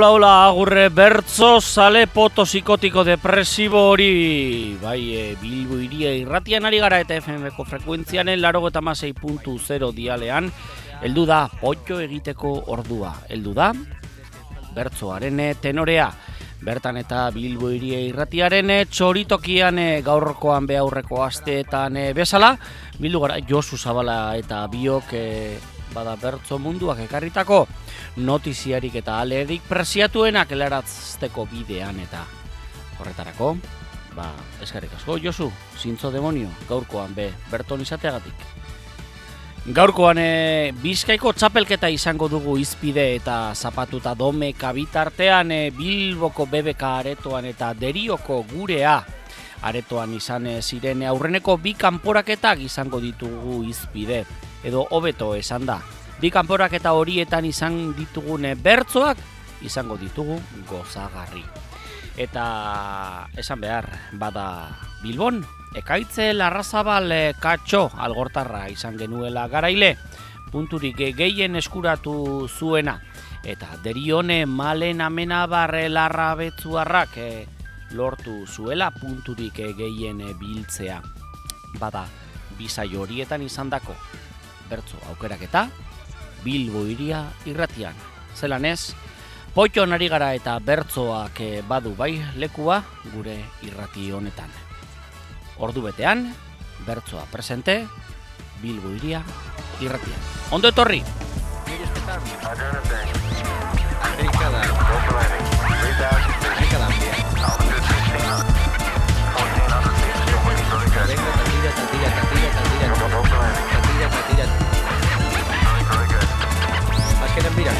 Hola, hola, agurre bertzo zale potosikotiko depresibo hori. Bai, e, Bilbo iria irratian ari gara eta FMko frekuentzianen laro eta masei puntu zero dialean. Eldu da, potxo egiteko ordua, eldu da, bertzoaren tenorea. Bertan eta Bilbo iria irratiaren txoritokian gaurkoan behaurreko asteetan bezala Bildu gara Josu Zabala eta biok bada bertzo munduak ekarritako notiziarik eta alerik presiatuenak elaratzteko bidean eta horretarako, ba, eskarrik asko, Josu, zintzo demonio, gaurkoan be, berton izateagatik. Gaurkoan e, bizkaiko txapelketa izango dugu izpide eta zapatuta dome kabitartean e, bilboko bebeka aretoan eta derioko gurea aretoan izan e, ziren aurreneko bi kanporaketak izango ditugu izpide edo hobeto esan da. Bi kanporak eta horietan izan ditugune bertzoak izango ditugu gozagarri. Eta esan behar, bada Bilbon, ekaitze larrazabal eh, katxo algortarra izan genuela garaile, punturik gehien eskuratu zuena. Eta derione malen amena barre larra betzuarrak eh, lortu zuela punturik gehien biltzea. Bada, bizai horietan izan dako, bertzo aukeraketa Bilbo iria irratian. Zelan ez, potxo nari gara eta bertzoak eh, badu bai lekua gure irrati honetan. Ordu betean, bertzoa presente, Bilbo iria irratian. Ondo etorri! Azkenen bira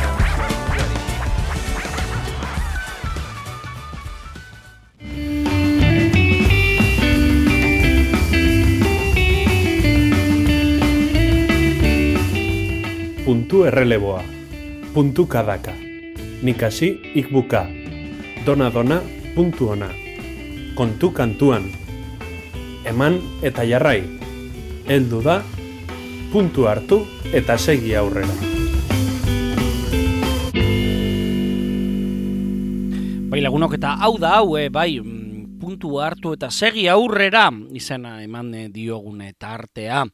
Puntu erreleboa. Puntu kadaka. Nikasi ikbuka. Dona dona puntu ona. Kontu kantuan. Eman eta jarrai. Heldu da puntu hartu eta segi aurrera. Bai lagunok eta hau da hau, e, bai, mm, puntu hartu eta segi aurrera izena eman eh, diogune eta artea.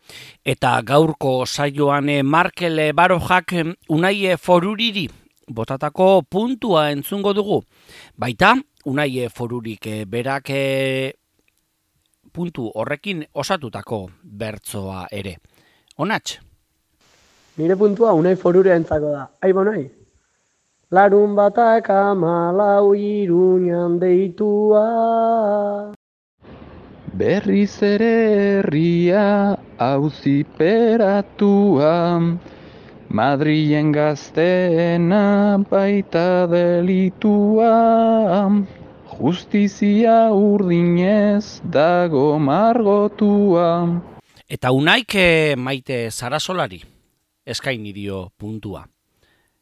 Eta gaurko saioan e, Markel Barojak unai foruriri botatako puntua entzungo dugu. Baita, unai forurik berak puntu horrekin osatutako bertzoa ere. Onatx? Nire puntua unai forure entzako da. Aibo nahi? Larun batak amalau iruñan deitua. Berriz ere herria auziperatua, Madrilen gazteena baita delitua, Justizia urdinez dago margotua. Eta unaik eh, maite zarasolari eskaini dio puntua.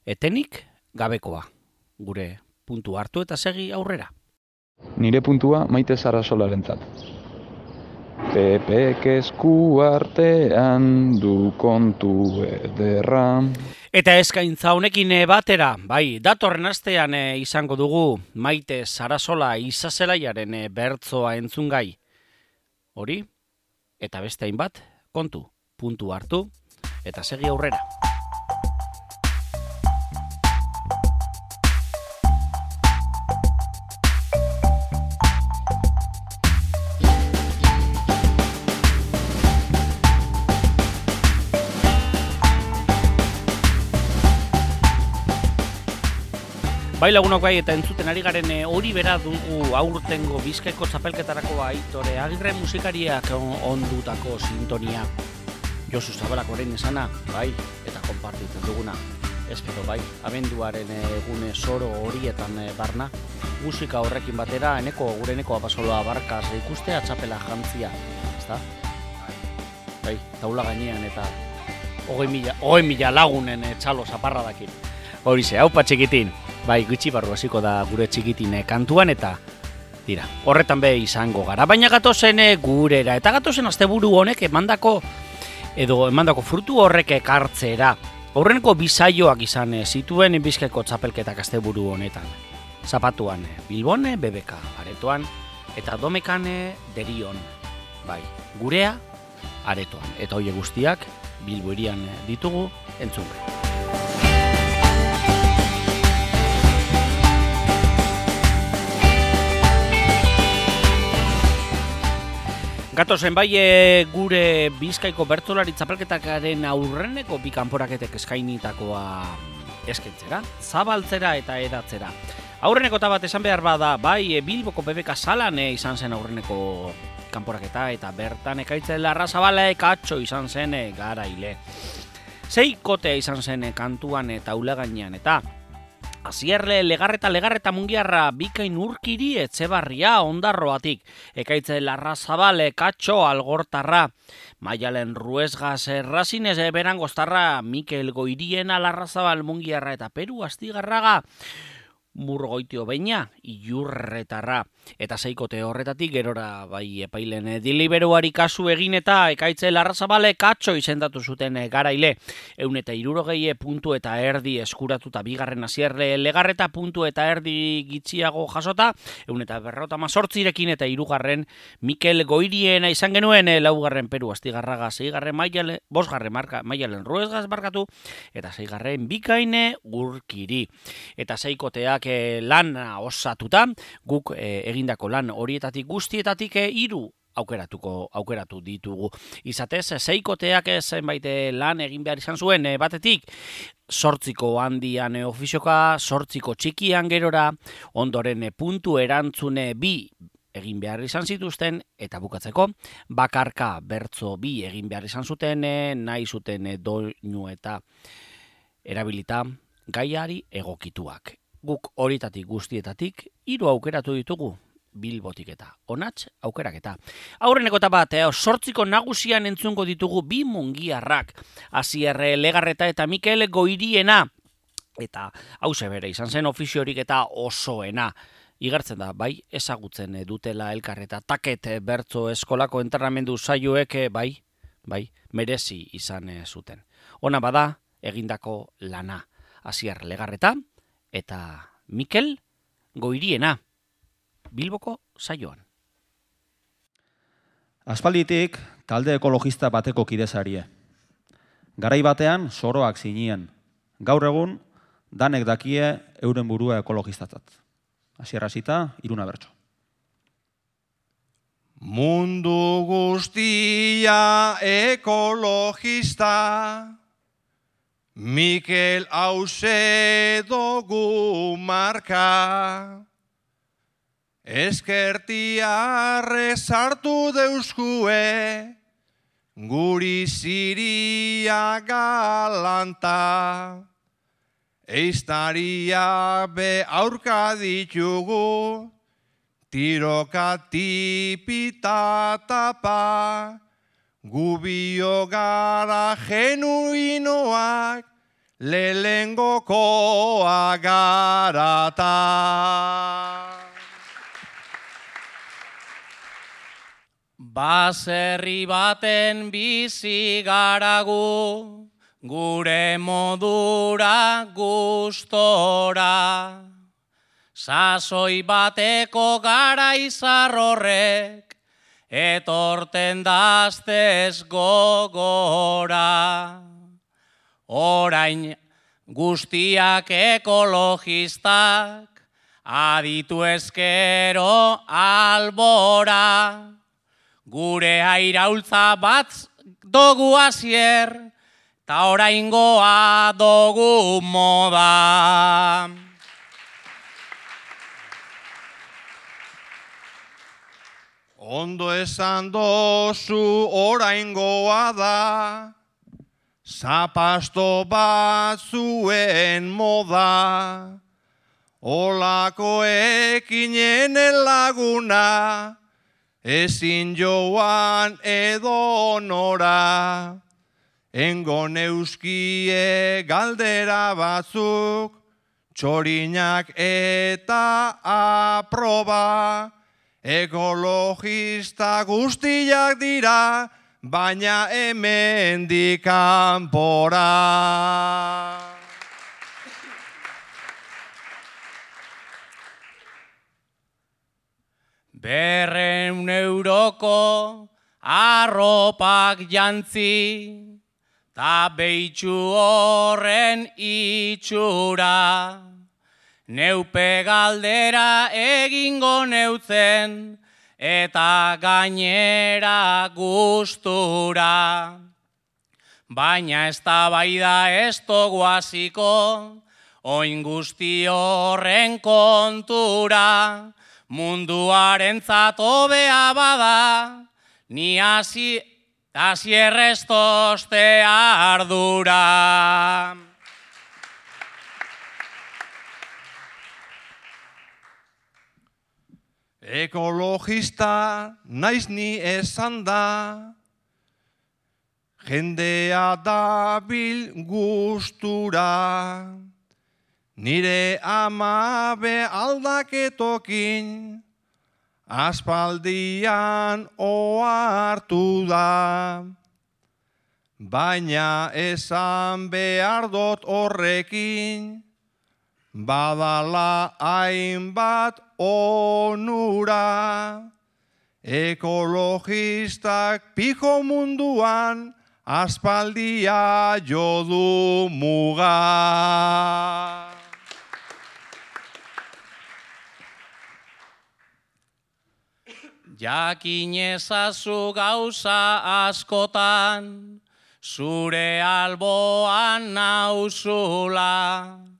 Etenik gabekoa, gure puntu hartu eta segi aurrera. Nire puntua maite zara solarentzat. Pepek esku artean du kontu ederra. Eta eskaintza honekin eh, batera, bai, datorren astean eh, izango dugu maite zarasola izazelaiaren eh, bertzoa entzungai. Hori, eta beste hainbat, kontu, puntu hartu, eta segi aurrera. Bai lagunok bai eta entzuten ari garen eh, hori bera dugu aurtengo bizkaiko txapelketarako aitore agirre musikariak on- ondutako sintonia. Josu Zabalak orain esana, bai, eta konpartitzen duguna. Espero bai, abenduaren egune soro horietan eh, barna. Musika horrekin batera, eneko, gure eneko abasoloa barkaz ikustea txapela jantzia, ezta? Bai, taula gainean eta hogei mila, hogei mila lagunen eh, txalo zaparradakin. Horixe, hau txikitin. Bai, gutxi barru hasiko da gure txikitin kantuan eta dira, horretan be izango gara. Baina gatozen eh, gurera, eta gatozen asteburu honek emandako edo emandako frutu horrek ekartzera. Aurreneko bisaioak izan eh, zituen Bizkaiko txapelketak asteburu honetan. Zapatuan eh, Bilbone, BBK aretoan, eta domekane derion. Bai, gurea aretoan. Eta hoie guztiak Bilbo irian eh, ditugu entzun. Gatozen bai e, gure Bizkaiko bertolari txapelketakaren aurreneko bi kanporaketek eskainitakoa eskentzera, zabaltzera eta edatzera. Aurreneko eta bat esan behar bada, bai e, Bilboko BBK salan e, izan zen aurreneko kanporaketa eta bertan ekaitzen larra zabale katxo izan zen garaile. Zei kotea izan zen kantuan eta ulagainean eta Azierle legarreta legarreta mungiarra bikain urkiri etxebarria ondarroatik. Ekaitze larra zabale katxo algortarra. Maialen ruesgaz errazinez eberan goztarra Mikel Goiriena larra zabal mungiarra eta Peru astigarraga murgoitio baina iurretarra. Eta zeikote horretatik gerora bai epailen eh, diliberuari kasu egin eta ekaitze larrazabale katxo izendatu zuten eh, garaile. Eun eta irurogeie puntu eta erdi eskuratuta bigarren azierre legarreta puntu eta erdi gitziago jasota. Eun eta berrota mazortzirekin eta irugarren Mikel Goiriena izan genuen eh, laugarren Peru astigarraga zeigarren maialen, bosgarren marka maialen ruezgaz barkatu eta zeigarren bikaine gurkiri. Eta zeikoteak lan osatuta guk egindako lan horietatik guztietatik eh, hiru aukeratuko aukeratu ditugu. Izatez, zeikoteak zenbait eh, lan egin behar izan zuen eh, batetik, sortziko handian ofizioka, sortziko txikian gerora, ondoren puntu erantzune bi egin behar izan zituzten, eta bukatzeko, bakarka bertzo bi egin behar izan zuten, nahi zuten doinu eta erabilita gaiari egokituak. Guk horitatik guztietatik, hiru aukeratu ditugu, bilbotik eta onatx aukerak eta. Aurreneko eta bat, eh, sortziko nagusian entzungo ditugu bi mungiarrak. Azierre legarreta eta Mikel goiriena. Eta hau bere izan zen ofiziorik eta osoena. Igartzen da, bai, ezagutzen dutela elkarreta taket bertzo eskolako entrenamendu saioek, eh, bai, bai, merezi izan eh, zuten. Ona bada, egindako lana. Azier legarreta eta Mikel goiriena. Bilboko saioan. Aspalditik talde ekologista bateko kidezarie. Garai batean soroak zinien. Gaur egun danek dakie euren burua ekologistatzat. Hasierra zita, iruna bertso. Mundu guztia ekologista Mikel hause dugu marka Eskertiarre sartu deuskue, guri ziria galanta. Eiztaria be aurka ditugu, tiroka tipita tapa. Gubio gara genuinoak, lehengokoa garata. Baserri baten bizi garagu, gure modura gustora. Sasoi bateko gara izarrorrek, etorten daztez gogora. Orain guztiak ekologistak, aditu ezkero albora. Gure airaultza bat dogu azier, ta oraingoa dogu moda. Ondo esan dozu oraingoa da, zapasto bat zuen moda, olako ekinen laguna, ezin joan edo nora, engo neuskie galdera batzuk, txorinak eta aproba, ekologista guztiak dira, baina hemen dikanpora. Berren euroko arropak jantzi, ta beitxu horren itxura. Neupe galdera egingo neutzen, eta gainera gustura. Baina ez da bai da ez toguaziko, oin guzti horren kontura, munduaren zatobea bada, ni hasi hasi errestoste ardura. Ekologista naiz ni esan da, jendea dabil gustura, nire amabe aldaketokin, aspaldian ohartu da. Baina esan behar dut horrekin, badala hainbat onura. Ekologistak piko munduan aspaldia jodu muga. Jakin ezazu gauza askotan, zure alboan nauzula.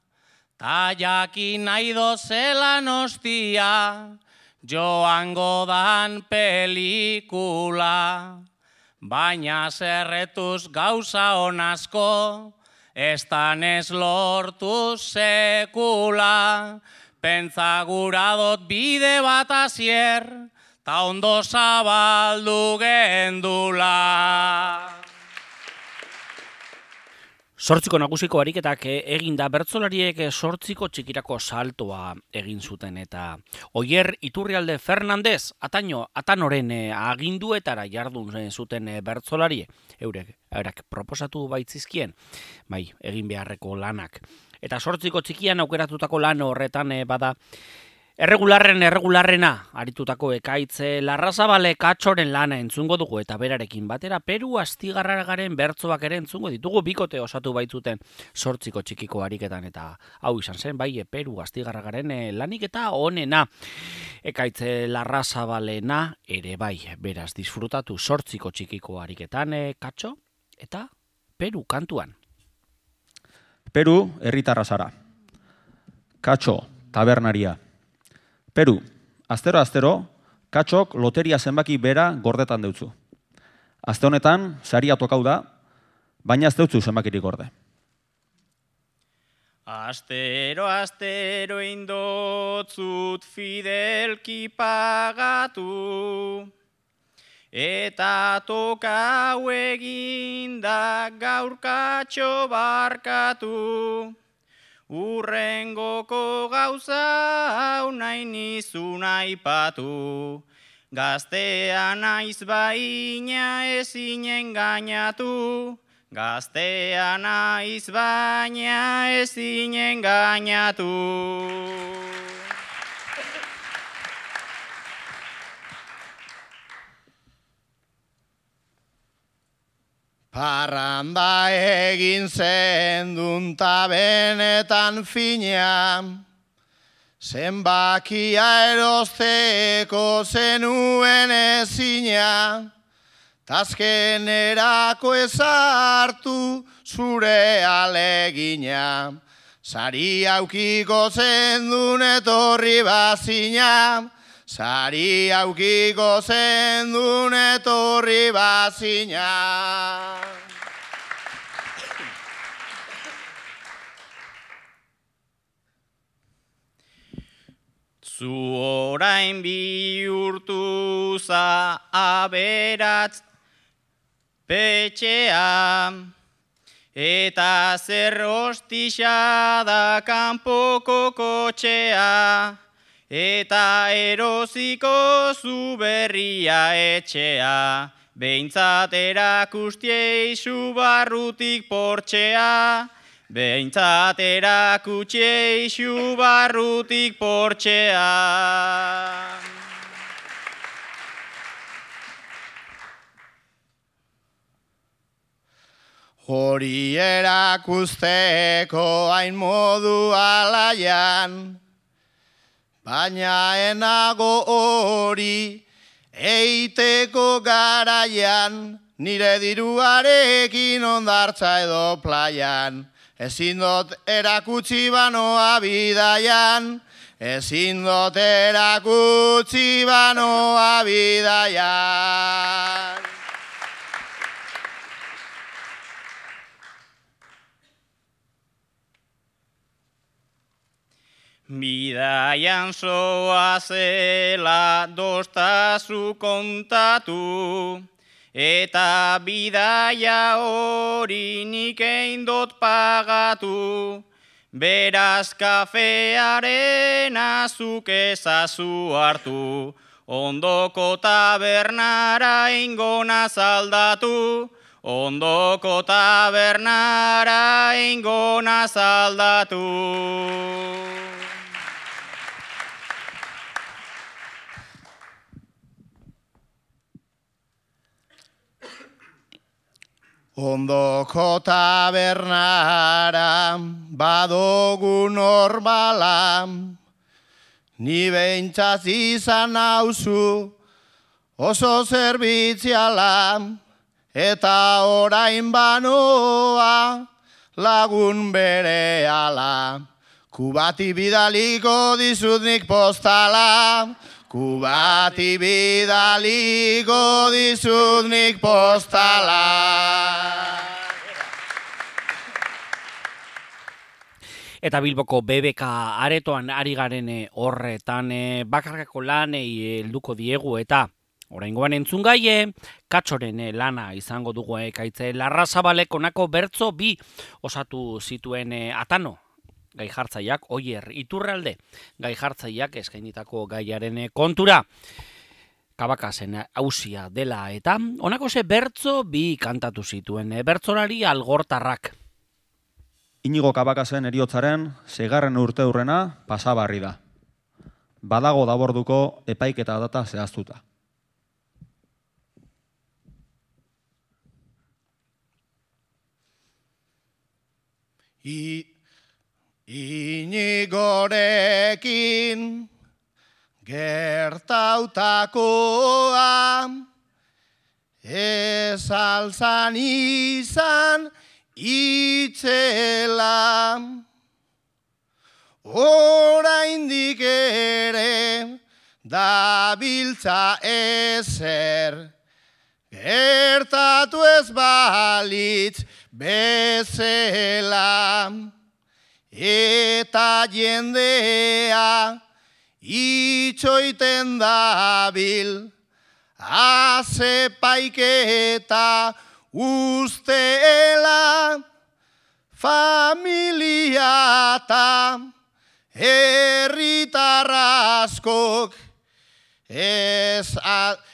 Ta jakin nahi dozela nostia, joango dan pelikula. Baina zerretuz gauza honasko, ez ez lortu sekula. Pentsa gura dot bide bat azier, ta ondo zabaldu gendula. Sortziko nagusiko ariketak egin da bertzolariek sortziko txikirako saltoa egin zuten eta Oier Iturrialde Fernandez ataino atanoren aginduetara jardun zuten bertzolari eurek eurak proposatu baitzizkien bai egin beharreko lanak. Eta sortziko txikian aukeratutako lan horretan bada Erregularren erregularrena, aritutako ekaitze larrazabale katxoren lana entzungo dugu eta berarekin batera Peru astigarragaren bertzoak ere entzungo ditugu bikote osatu baitzuten sortziko txikiko ariketan eta hau izan zen bai Peru astigarragaren eh, lanik eta onena ekaitze larrazabalena ere bai beraz disfrutatu sortziko txikiko ariketan e, katxo eta Peru kantuan. Peru herritarra zara. Katxo tabernaria. Peru, astero-astero, katxok loteria zenbaki bera gordetan deutzu. Azte honetan, saria tokau da, baina ez deutzu zenbakirik gorde. Astero, astero indotzut fidelki pagatu, eta tokau eginda gaurkatxo barkatu. Urrengoko gauza hau nahi nizu nahi patu, Gaztea naiz baina ezinen gainatu, Gaztea naiz baina ezinen gainatu. Parranda egin zen benetan fina, zenbakia erosteko zenuen ezina, tazken erako ezartu zure alegina, sari aukiko zendun etorri bazina, Sari aukiko zendun etorri bazina. Zu orain bihurtu za aberatz petxea, eta zer hostisa da kanpoko kotxea, eta erosiko zu berria etxea, behintzat erakustiei barrutik portxea, behintzat erakustiei barrutik portxea. Hori erakusteko hain modu alaian, baina enago hori eiteko garaian, nire diruarekin ondartza edo plaian. Ezin dut erakutsi banoa bidaian, ezin dut erakutsi banoa bidaian. Bidaian soa zela dostazu kontatu, eta bidaia hori nik eindot pagatu, beraz kafearen azuk ezazu hartu, ondoko tabernara ingona zaldatu, ondoko tabernara ingona zaldatu. Ondoko tabernara badogu normala, ni behintzaz izan hauzu oso zerbitziala, eta orain banoa lagun bere ala. Kubati bidaliko dizutnik postala, Kubati bidaliko dizut nik postala. Eta Bilboko BBK aretoan ari garen eh, horretan eh, bakarkako lanei helduko diegu eta oraingoan entzun gaie, katxoren eh, lana izango dugu ekaitze larrazabalek onako bertzo bi osatu zituen atano gai jartzaiak, oier, iturralde, gai jartzaiak eskainitako gaiaren kontura. Kabakasen hausia dela eta honako ze bertzo bi kantatu zituen bertzolari algortarrak. Inigo kabakasen eriotzaren, segarren urte hurrena pasabarri da. Badago daborduko epaiketa data zehaztuta. I, Inigorekin gertautakoa ez alzan izan itzela. Oraindik ere dabiltza ezer gertatu ez balitz bezela eta jendea itxoiten dabil, haze paiketa ustela, familia eta herritarraskok ez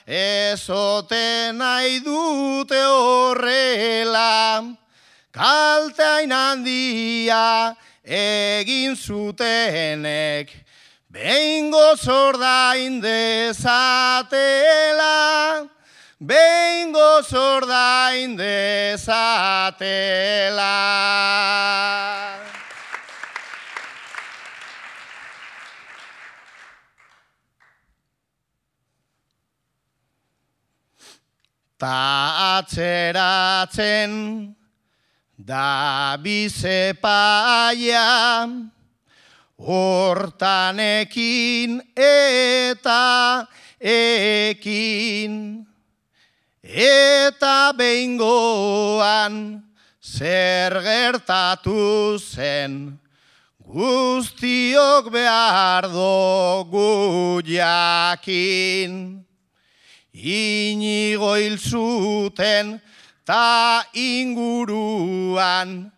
ezoten nahi dute horrela, kalteain handia, egin zutenek, behingo zordain dezatela, behingo zordain dezatela. Ta atzeratzen, da bizepaia hortanekin eta ekin. Eta behingoan zer gertatu zen guztiok behar dugu jakin. Inigo hil zuten ta inguruan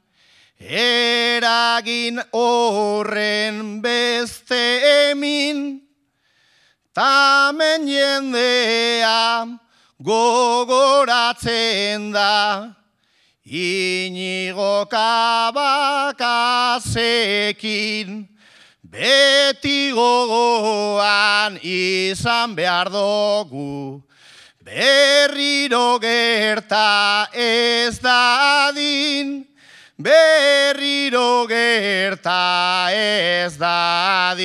eragin horren beste emin. Tamen jendea gogoratzen da, inigo kabakazekin, beti gogoan izan behar dugu, berriro gerta ez dadin, berriro gerta ez dadin.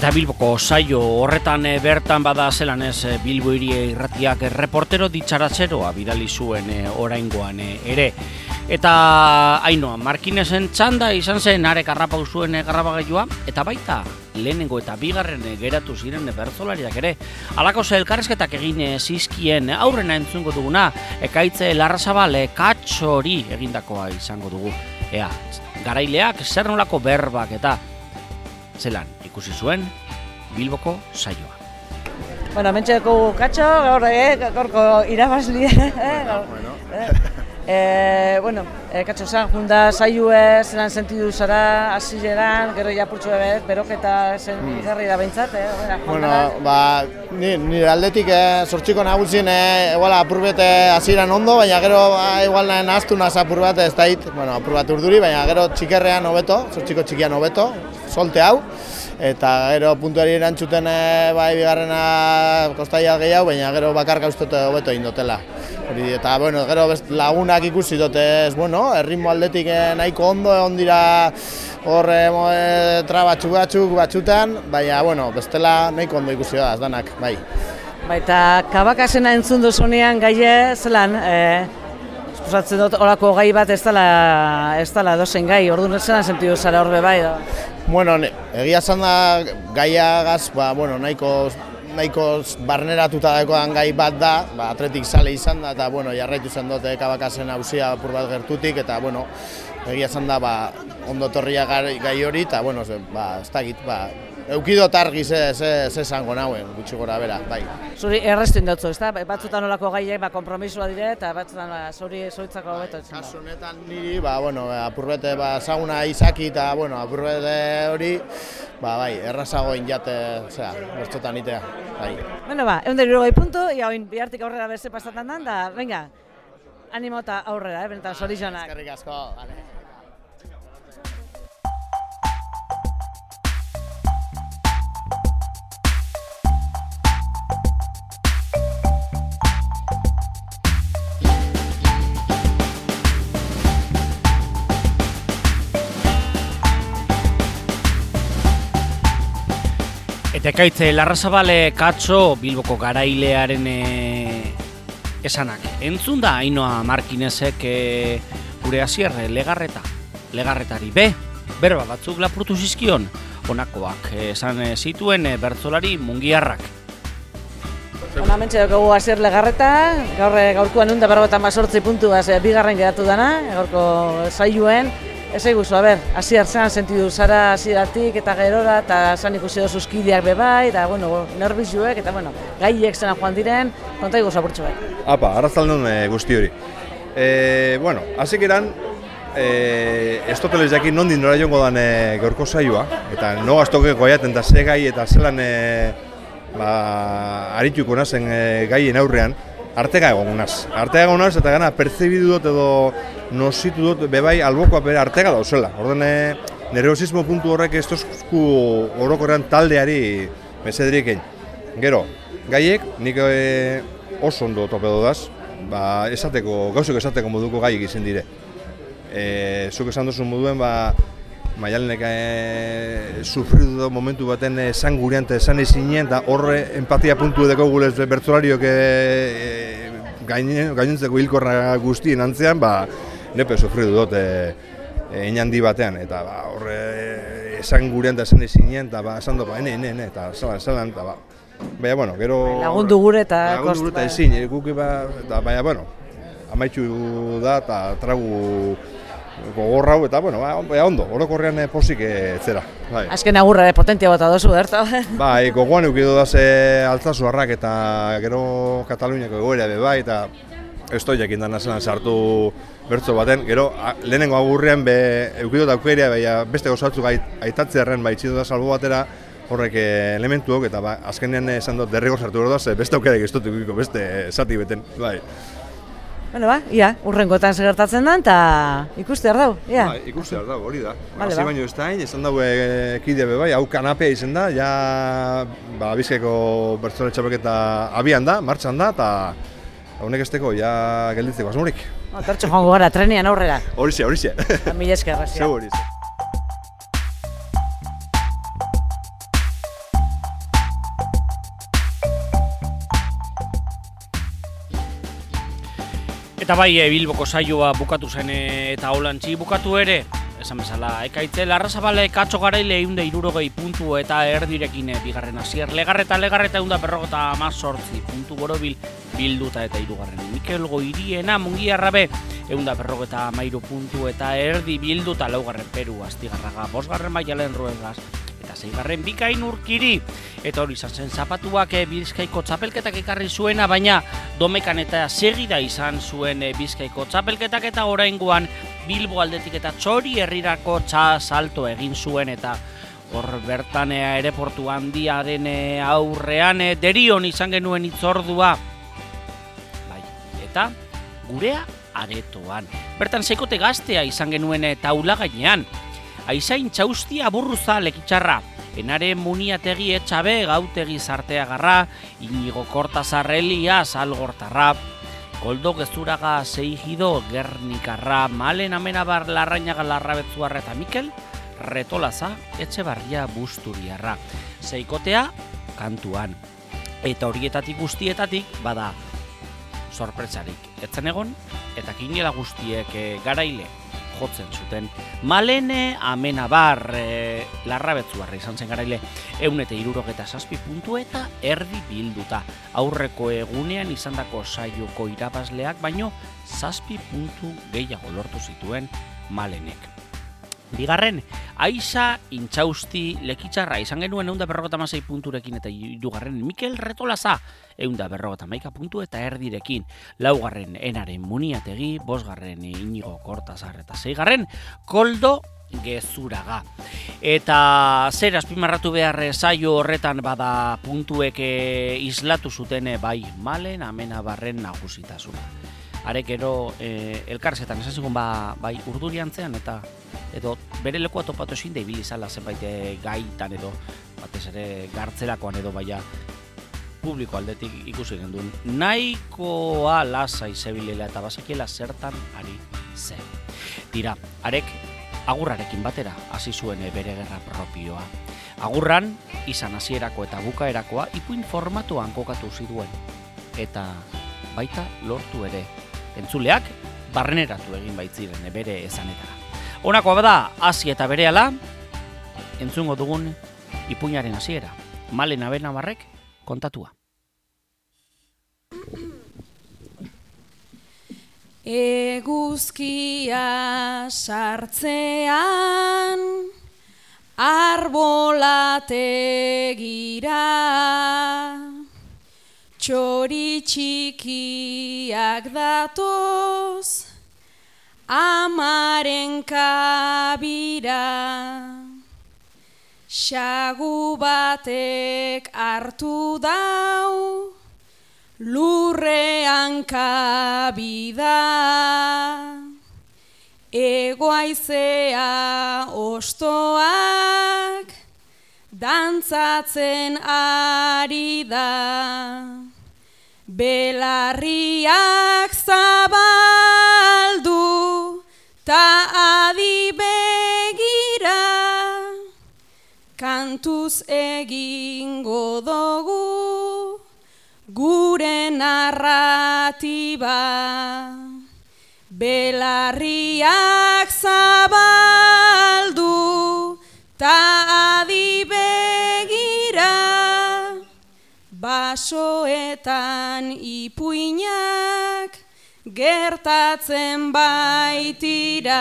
Eta Bilboko saio horretan eh, bertan bada zelan ez eh, Bilbo irie irratiak eh, reportero ditxaratzeroa bidali zuen oraingoan ere. Eta hainoa, Markinezen txanda izan zen arek arrapau zuen garrabagailua, eta baita lehenengo eta bigarren geratu ziren bertzolariak ere. Alako ze elkarrezketak egin zizkien aurrena entzungo duguna, ekaitze larrazabal katxori egindakoa izango dugu. Ea, garaileak zer nolako berbak eta zelan ikusi zuen Bilboko saioa. Bueno, mentxeko katxo, gaur, eh, gaurko irabazli, eh, gaur, eh, eh, bueno, eh, katxo zan, junda saioe, zelan sentidu zara, hasieran, gero japurtxo ebet, beroketa zen Mm. garri da behintzat, eh, bueno, Bueno, ba, ni, nire aldetik eh, sortxiko nagusien eh, igual apur bat eh, hasieran ondo, baina gero ba, igual nahaztu naz apur bat ez dait, bueno, apur bat urduri, baina gero txikerrean hobeto, sortxiko txikian hobeto, solte hau, eta gero puntuari erantzuten eh, bai bigarrena kostaia gehiago, baina gero bakarka ustote hobeto egin dutela. Eta bueno, gero best lagunak ikusi dute, ez, bueno, erritmo aldetik eh, nahiko ondo egon dira hor eh, mo, eh, trabatxuk batzuk batzutan, baina, bueno, bestela nahiko ondo ikusi da, ez danak, bai. Baita, kabakasena entzun duzunean gaie, zelan, eh, esposatzen dut, olako gai bat ez dela, ez dela dozen gai, orduan zelan sentidu zara horbe bai, da. Bueno, egia esan da gaiagaz, ba, bueno, nahiko nahiko barneratuta dagoan gai bat da, ba, atletik sale izan da, eta bueno, jarraitu zen dute kabakasen hausia apur bat gertutik, eta bueno, egia esan da, ba, ondo torria gai, hori, eta bueno, ba, ez dakit, ba, eukidot argi ze, ze, ze esango nauen, gutxi gora bera, bai. Zuri errestu indotzu, ez da? Batzutan olako gaiek, ba, kompromisua dire, eta batzutan, ba, zuri zoitzako hobeto etzen da. Kasu honetan niri, ba, bueno, apurbete ba, saguna izaki eta, bueno, apurbete hori, ba, bai, errazago injate, zera, bertxotan itea, bai. Bueno, ba, egun dero puntu, ia oin bihartik aurrera beste pasatan dan, da, venga, animo eta aurrera, eh, benetan, zorizionak. Eskerrik asko, vale. Eta ekaitze larrazabale katxo Bilboko garailearen e, esanak. Entzun da Ainoa Markinezek e, gure hasier legarreta, legarretari be, berba batzuk lapurtu zizkion, honakoak eh, esan eh, zituen e, bertzolari mungiarrak. Ona mentxe dugu hasier legarreta, gaur eh, gaurkoan unda berrogetan basortzi puntu az, bigarren geratu dana, gaurko saioen. Ez eguzu, a ber, hasier zean sentidu zara hasieratik eta gerora, eta zan ikusi dozu zuzkideak bebai, eta, bueno, nervizuek, eta, bueno, gaiek zena joan diren, konta iguzu apurtxo bai. Apa, arrazaldun e, guzti hori. E, bueno, hasik eran, e, ez toteles jakin nondin nora jongo dan e, gaurko saioa, eta no gaztoke goiaten eta ze gai eta zelan e, ba, arituko nazen e, gaien aurrean, artega egon naz. Artega egon naz eta gana pertzebidu dut edo nositu dut bebai albokoa bere artega dauzela. Orden e, nerviosismo puntu horrek ez tozku orokorrean taldeari mesederik egin. Gero, gaiek nik e, oso ondo tope dodaz, ba, esateko, gauzuk esateko moduko gaiek izan dire. E, zuk esan duzun moduen, ba, Maialenek e, sufridu da momentu baten esan gurean eta esan ezinen, eta horre empatia puntu edeko gulez bertzolariok e, e, gaine, gainentzeko hilkorra guztien antzean, ba, nepe sufridu dut e, e, inandi batean, eta ba, horre esan gurean eta esan ezinen, eta ba, esan dut, ba, ene, ene, ene, eta zelan, zelan, eta ba, Baina, bueno, gero... Lagundu gure eta Lagundu gure eta ezin, e, guk ba, eta, baina, bueno, amaitxu da eta tragu gogor hau, eta, bueno, ba, ondo, orokorrean posik e, zera. Bai. Azken agurra ere potentia bota dozu, berto. Bai, gogoan eukidu da ze altzazu harrak eta gero Kataluniako egoera be bai, eta doi jakin dana zelan sartu bertso baten, gero a, lehenengo agurrean be eukidu da aukeria, baina beste gozatzu gait, aitatzearen bai da salbo batera, horrek eh, elementuok, eta ba, azkenean esan dut derrigo sartu da, ze beste ez dut beste zati beten, bai. Bueno, ba, ia, urrengotan segertatzen da, eta ikuste har dau, ia. Ba, ikuste har dau, hori da. Vale, Hasi ba. baino ez da, esan dago e, kide be bai, hau kanapea izen da, ja, ba, bizkaiko bertzore txapelketa abian da, martxan da, eta honek esteko, ja, gelditzeko asmorik. No, Tertxo joango gara, trenian aurrera. Horixe, horixe. Mila esker, Rasia. Zeu horixe. Eta bai, e, Bilboko saioa bukatu zen e, eta holantzi bukatu ere, esan bezala, ekaitze larrazabale katxo garaile eunde irurogei puntu eta erdirekin e, bigarren hasier legarreta legarreta eunda berrogota amazortzi puntu borobil bilduta eta irugarren. Mikel Goiriena mungi arrabe eunda berrogeta amairu puntu eta erdi bilduta laugarren peru astigarraga, bosgarren baialen ruegaz eta zeigarren bikain urkiri. Eta hori izan zen zapatuak e, bizkaiko txapelketak ekarri zuena, baina domekan eta segida izan zuen e, bizkaiko txapelketak eta oraingoan Bilbo aldetik eta txori herrirako txa salto egin zuen eta hor bertan e, aireportu handiaren aurrean derion izan genuen itzordua. Bai, eta gurea aretoan. Bertan seikote gaztea izan genuen taula gainean. Aizain txaustia burruza lekitxarra, enare muniategi etxabe gautegi zarteagarra, inigo kortazarrelia salgortarra, koldo gezuraga zeigido gernikarra, malen amenabar larrainaga larrabetzuarra eta Mikel, retolaza etxe barria busturiarra. Seikotea kantuan. Eta horietatik guztietatik bada sorpresarik. Etzen egon, eta kinela guztiek e, garaile jotzen zuten. Malene amenabar e, larrabetzuarra izan zen garaile eun eta irurogeta zazpi puntu eta erdi bilduta. Aurreko egunean izandako saioko irabazleak baino zazpi puntu gehiago lortu zituen malenek. Bigarren, Aiza intxausti lekitxarra izan genuen eunda berrogeta masei punturekin eta irugarren Mikel Retolaza eunda berrogeta maika puntu eta erdirekin. Laugarren enaren muniategi, bosgarren inigo kortazar eta zeigarren koldo gezuraga. Eta zer azpimarratu behar eh, saio horretan bada puntuek eh, islatu zuten eh, bai malen amena barren nagusitasuna. Arek ero eh, elkarzetan esan zigun ba, bai urduriantzean eta edo bere lekua topatu ezin da ibili zala zenbait eh, gaitan edo batez ere gartzelakoan edo baina publiko aldetik ikusi genduen nahikoa lasai zebilela eta bazekiela zertan ari zen. Tira, arek agurrarekin batera hasi zuen eh, bere gerra propioa. Agurran, izan hasierako eta bukaerakoa ipuin formatuan kokatu ziduen. Eta baita lortu ere. Entzuleak barreneratu egin baitziren bere ezanetara. Honako bada, hasi eta berehala, entzungo dugun ipuinaren hasiera. Malen abenabarrek kontatua. Eguzkia sartzean arbolategira txori txikiak datoz amaren kabira. Xagu batek hartu dau lurrean kabida. Egoaizea ostoak dantzatzen ari da Belarriak zabaldu ta adi begira. Kantuz egingo dugu gure narratiba. Belarriak zabaldu ta Basoetan ipuinak gertatzen baitira.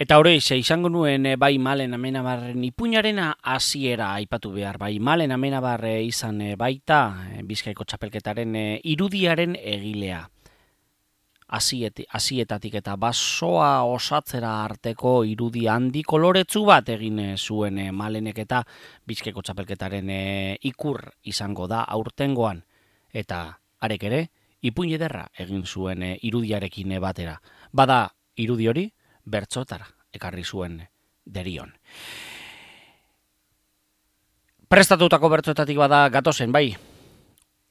Eta hori, izango nuen eh, bai malen amenabarren ipuñarena hasiera aipatu behar. Bai malen amenabarre izan eh, baita eh, bizkaiko txapelketaren eh, irudiaren egilea. Hasietatik eta basoa osatzera arteko irudi handi koloretsu bat egin eh, zuen eh, malenek eta bizkaiko txapelketaren eh, ikur izango da aurtengoan. Eta arek ere, ipuin ederra egin zuen irudiarekin batera. Bada irudi hori, bertzotara ekarri zuen derion. Prestatutako bertzoetatik bada gatozen, bai,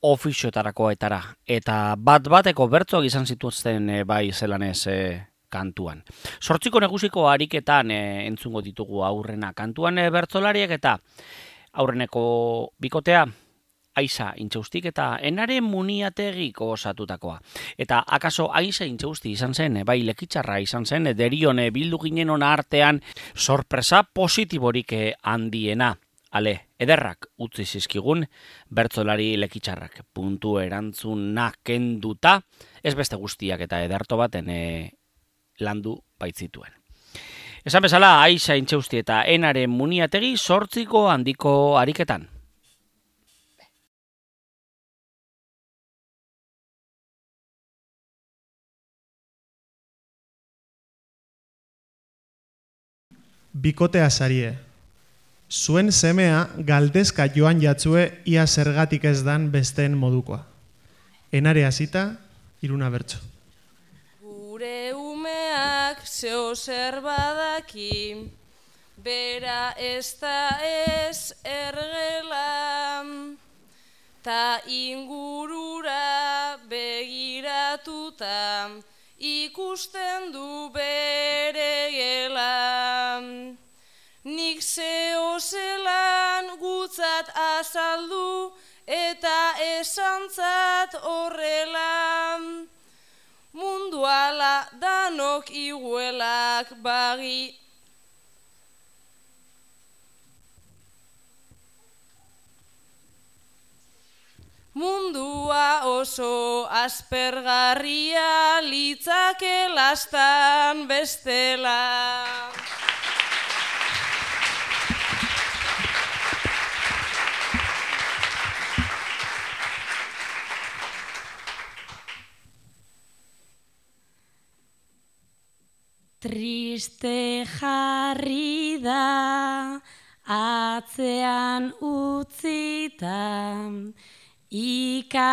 ofiziotarako etara. Eta bat bateko bertzoak izan zituzten eh, bai zelanez eh, kantuan. Sortziko negusiko ariketan eh, entzungo ditugu aurrena kantuan eh, bertzolariak eta aurreneko bikotea Aiza intxaustik eta enare muniategiko osatutakoa. Eta akaso Aiza intxausti izan zen, bai lekitxarra izan zen, derion bildu ginen ona artean sorpresa positiborik handiena. Ale, ederrak utzi zizkigun, bertzolari lekitxarrak puntu erantzuna kenduta, ez beste guztiak eta ederto baten eh, landu baitzituen. Esan bezala, Aiza intxausti eta enare muniategi sortziko handiko ariketan. Bikotea sarie. Zuen semea galdezka joan jatzue ia zergatik ez dan besteen modukoa. Enare hasita, iruna bertso. Gure umeak zeo zer badaki, bera ez da ez ergela, ta ingurura begiratuta ikusten du bere gela. Zeo zelan gutzat azaldu eta esantzat horrela. Mundu ala danok iguelak bagi. Mundua oso aspergarria litzake lastan bestela. Triste jarri da atzean utzita. Ikasgelako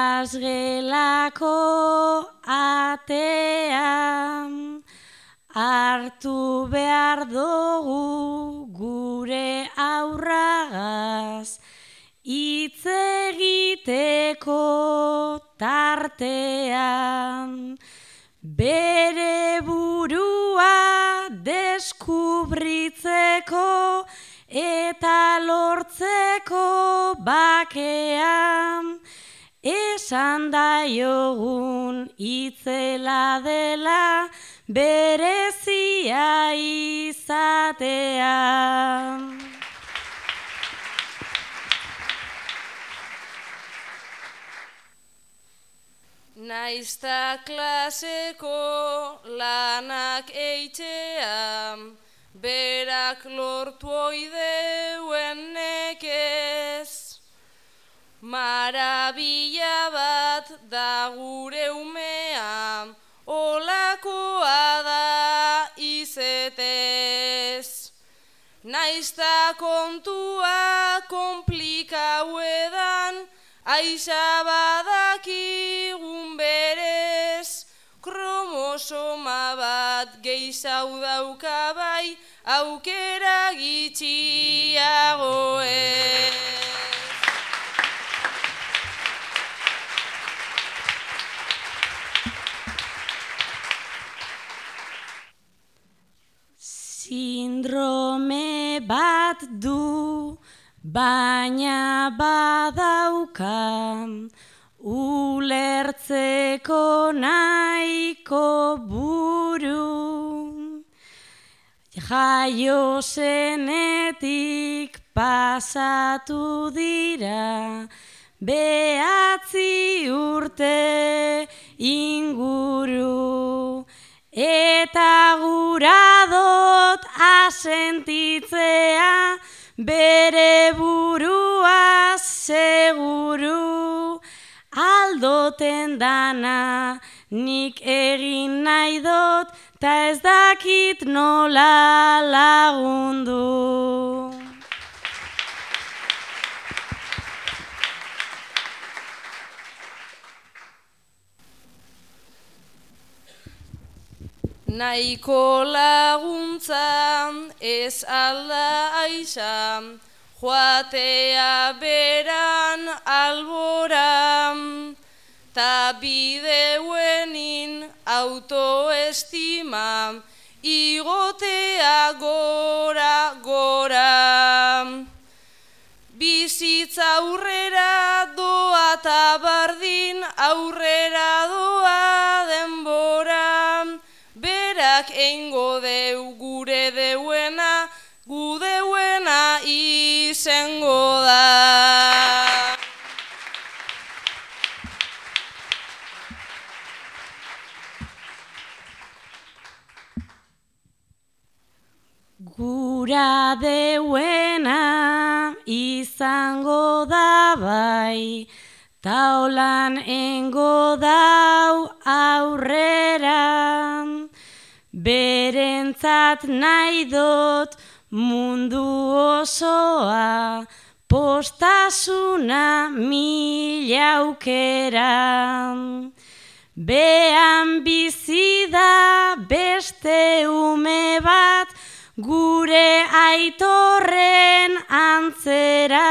atean hartu behar dugu gure aurragaz. Hitz egiteko tartean bere burua deskubritzeko eta lortzeko bakean esan daiogun itzela dela berezia izatea. Naizta klaseko lanak eitea, berak lortu oideuen nekez. Marabila bat da gure umea, olakoa da izetez. Naizta kontua komplikau edan, Aixa badakigun berez, kromosoma bat gehiago dauka bai, aukera gitxiago ez. Sindrome bat du, baina badauka, ulertzeko nahiko buru. Jaio zenetik pasatu dira, behatzi urte inguru, eta gura dot asentitzea, bere burua seguru, aldoten dana, nik egin nahi dut, ta ez dakit nola lagundu. Naiko laguntza ez alda aiza, joatea beran albora, ta bideuenin autoestima, igotea gora gora. Bizitza aurrera doa ta bardin aurrera doa denbora, berak eingo deu gure deuena, gu deuena izango da. Gura deuena izango da bai, taulan engo dau aurrera. Berentzat nahi dut mundu osoa, postasuna mila aukera. Bean bizi da beste ume bat, gure aitorren antzera,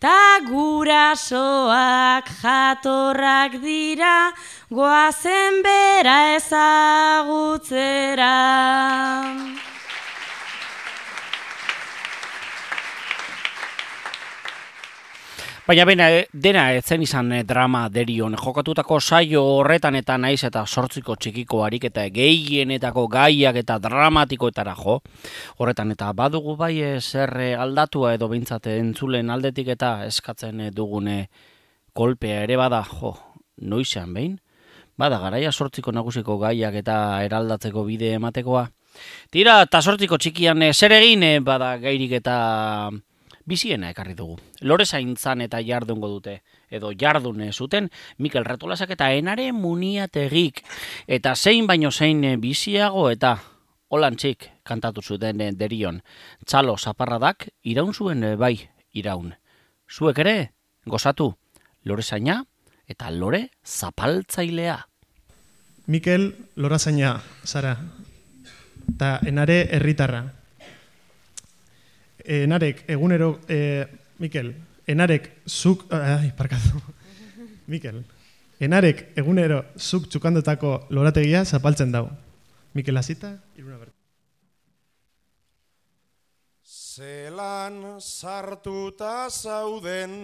ta gurasoak jatorrak dira, goazen bera ezagutzera. Baina bena, eh, dena ez zen izan eh, drama derion. Jokatutako saio horretan eta naiz eta sortziko txikiko harik eta gehienetako gaiak eta dramatikoetara jo. Horretan eta badugu bai eh, zer aldatua edo behintzat entzulen aldetik eta eskatzen dugune kolpea ere bada jo. Noizean behin? Bada garaia sortziko nagusiko gaiak eta eraldatzeko bide ematekoa. Tira, eta sortziko txikian zer egin bada gairik eta biziena ekarri dugu. Lore zaintzan eta jardungo dute, edo jardune zuten, Mikel Retolasak eta enare muniategik, eta zein baino zein biziago eta holantzik kantatu zuten eh, derion. Txalo zaparradak iraun zuen eh, bai, iraun. Zuek ere, gozatu, lore zaina eta lore zapaltzailea. Mikel Lorazaina, Sara. Eta enare herritarra. Enarek, egunero, e, Mikel, enarek zuk, ai, parkatu. Mikel, enarek egunero zuk txukandetako lorategia zapaltzen dau. Mikel hasita, iruna bertu. Zelan sartuta zauden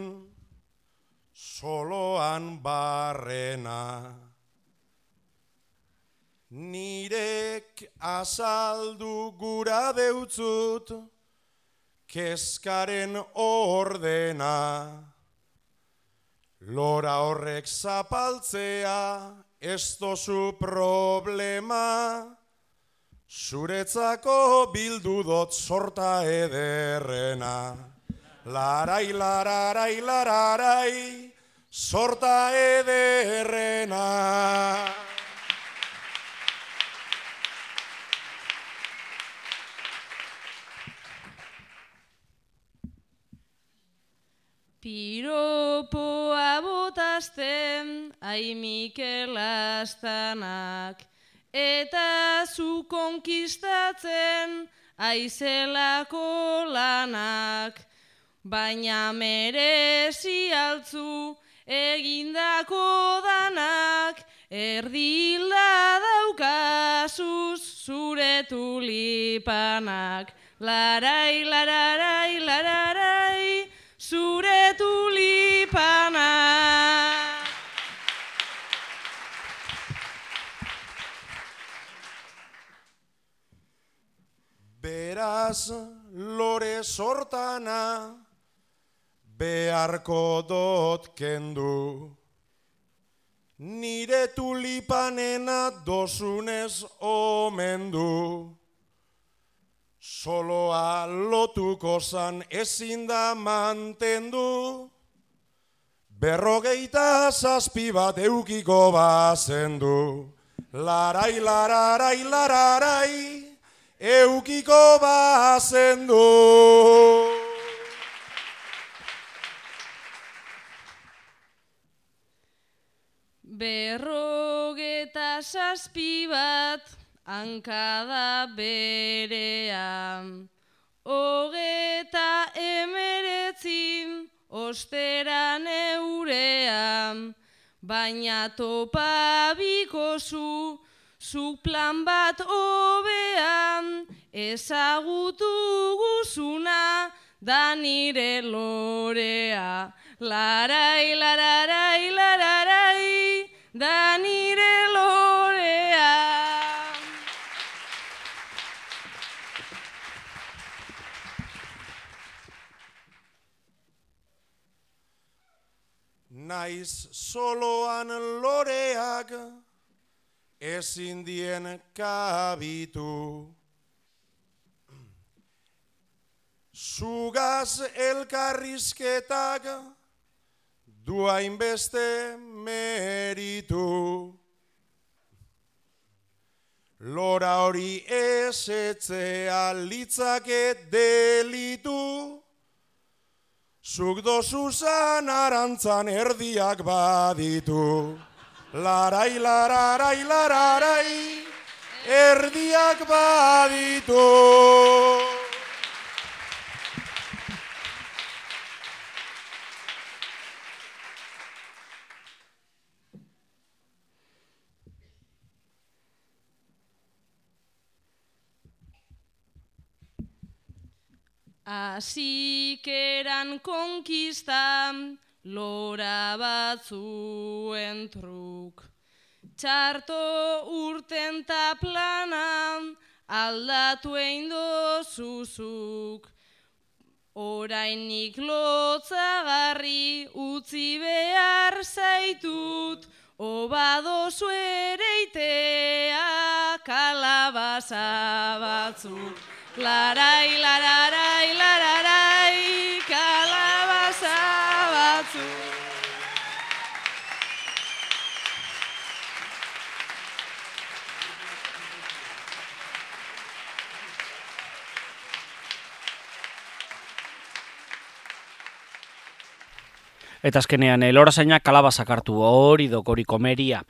soloan barrena Nirek azaldu gura deutzut kezkaren ordena Lora horrek zapaltzea ez dozu problema Zuretzako bildu dot sorta ederrena. Larai, lararai, lararai, sorta ederrena. Piropoa botazten, ai Mikel Astanak, eta zu konkistatzen, aizelako lanak, baina merezi altzu egindako danak, erdila daukazuz zure tulipanak. Larai, lararai, lararai, zure tulipanak. Beraz, lore sorta lana beharko dot kendu. Nire tulipanena dosunez omendu. Soloa lotuko zan ezin da mantendu. Berrogeita zazpi bat eukiko bazendu. Larai, lararai, lararai, eukiko bazendu. Berrogeta zazpi bat hankada berean. Hogeta emeretzin osteran eurean. Baina topabiko zu, zu plan bat hobean. Ezagutu guzuna da nire lorea. Larai, lararai, lararai, da nire lorea. Naiz soloan loreak ezin dien kabitu. Zugaz elkarrizketak duain beste meritu. Lora hori ezetzea litzake delitu. Zuk dozuzan arantzan erdiak baditu. Larai, lararai, lararai, erdiak baditu. Azikeran konkista lora batzuen truk. Txarto urten ta plana aldatu egin dozuzuk. Orainik lotzagarri utzi behar zaitut, obadozu ereitea kalabaza batzuk. Larai, lararai, lararai, kalabaza batzuk. Eta azkenean, elorasainak kalabazak hartu hori dokori komeria.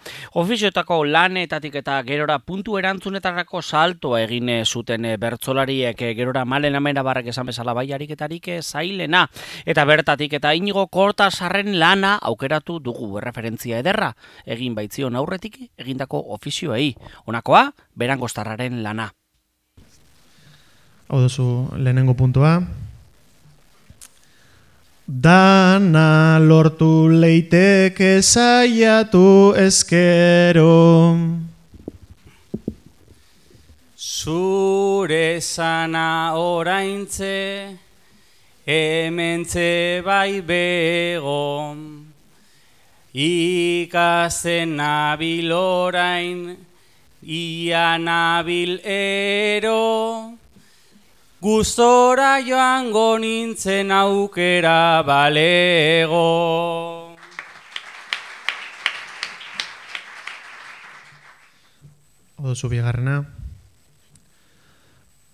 Ofizioetako lanetatik eta gerora puntu erantzunetarako saltoa egin zuten eh, bertzolariek eh, gerora malen amena barrak esan bezala bai ariketarik eh, zailena. Eta bertatik eta inigo kortasarren lana aukeratu dugu referentzia ederra. Egin baitzion aurretik egindako ofizioei. Honakoa, berangostarraren lana. Hau duzu lehenengo puntua. Dana lortu leiteke saiatu ezkero. Zure sana oraintze, hementze bai bego. Ikasten nabil orain, ia nabil ero. Gustora joango nintzen aukera balego. Oduzu bigarrena.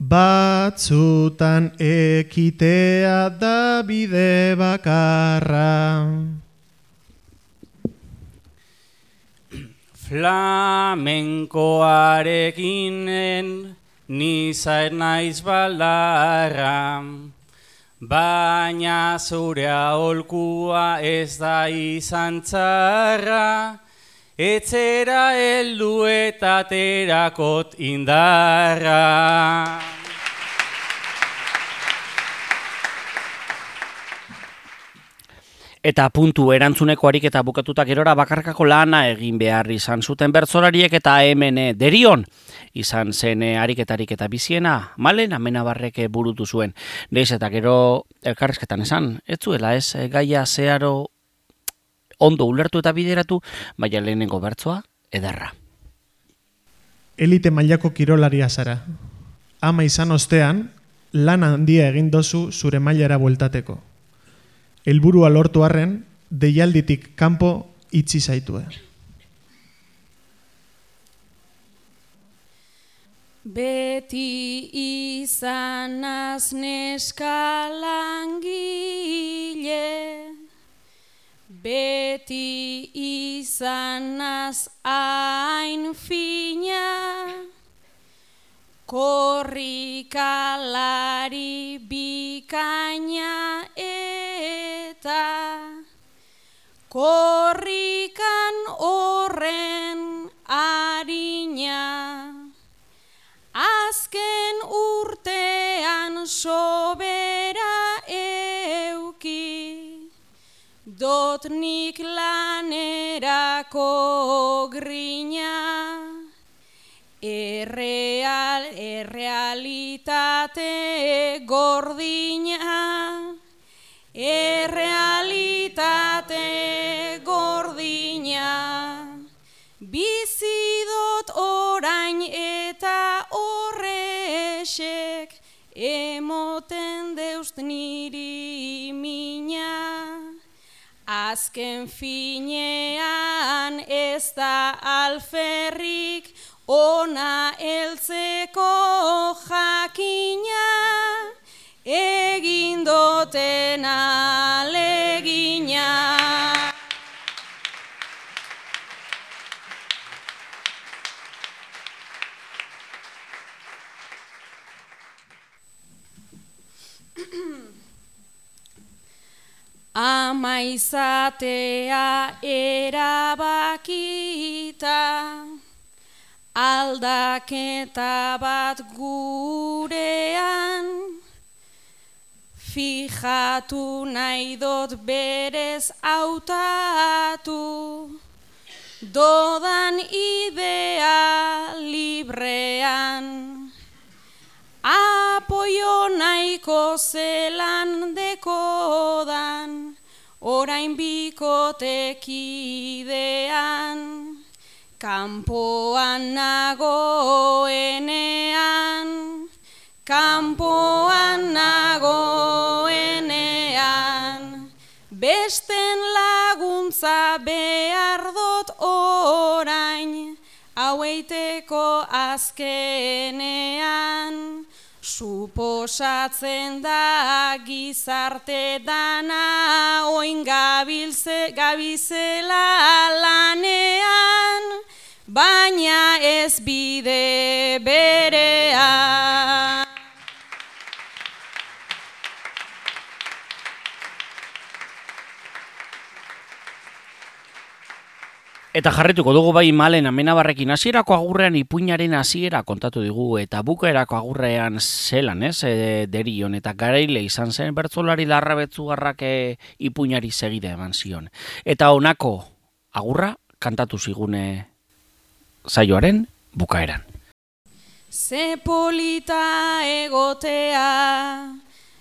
Batzutan ekitea da bide bakarra. Flamenkoarekinen ni zaer naiz baldarra. Baina zure aholkua ez da izan txarra, etzera heldu eta terakot indarra. Eta puntu erantzuneko ariketa bukatuta gerora bakarkako lana egin behar izan zuten bertzolariek eta hemen eh, derion izan zen eh, ariketarik eta biziena, malen amenabarrek burutu zuen. Deiz eta gero elkarrezketan esan, ez zuela ez eh, gaia zeharo ondo ulertu eta bideratu, baina lehenengo bertzoa ederra. Elite mailako kirolaria zara. Ama izan ostean, lan handia egin dozu zure mailara bueltateko. Helburua lortu arren, deialditik kanpo itzi zaitue. Beti izanaz neska langile, beti izanaz hain fina, korrikalari bikaina eta korrikan horren harina. Azken urtean sobera euki, dot nik lanerako grina. Erreal, errealitate gordina, errealitate gordina. Bizidot orain eta horrexek emoten deust niri mina. Azken finean ez da alferrik ona eltzeko jakina. Egin doten alegina. Ama izatea erabakita, aldaketa bat gurean, fijatu nahi dot berez hautatu, dodan idea librean. Apoio nahiko zelan dekodan, orain bikotekidean, kanpoan nagoenean, kanpoan nagoenean, besten laguntza behar dut orain, haueiteko azkenean, Suposatzen da gizarte dana oin gabilze, gabizela lanean, baina ez bide berean. Eta jarrituko dugu bai malen amenabarrekin hasierako agurrean ipuinaren hasiera kontatu digu eta bukaerako agurrean zelan, ez, e, derion eta garaile izan zen bertzolari larrabetzugarrak e, ipuinari segide eman zion. Eta honako agurra kantatu zigune zaioaren bukaeran. Ze polita egotea,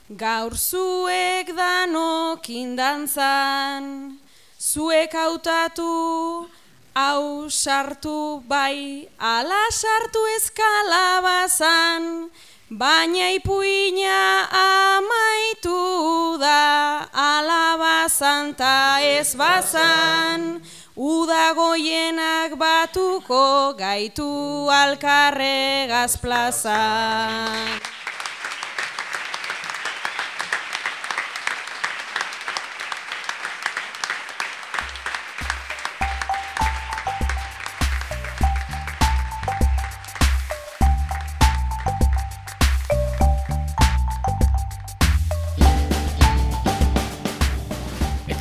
gaur zuek danok indantzan, zuek hautatu, hau sartu bai, ala sartu eskalabazan, baina ipuina amaitu da, alabazan ta ez bazan, udagoienak batuko gaitu alkarregaz plazan.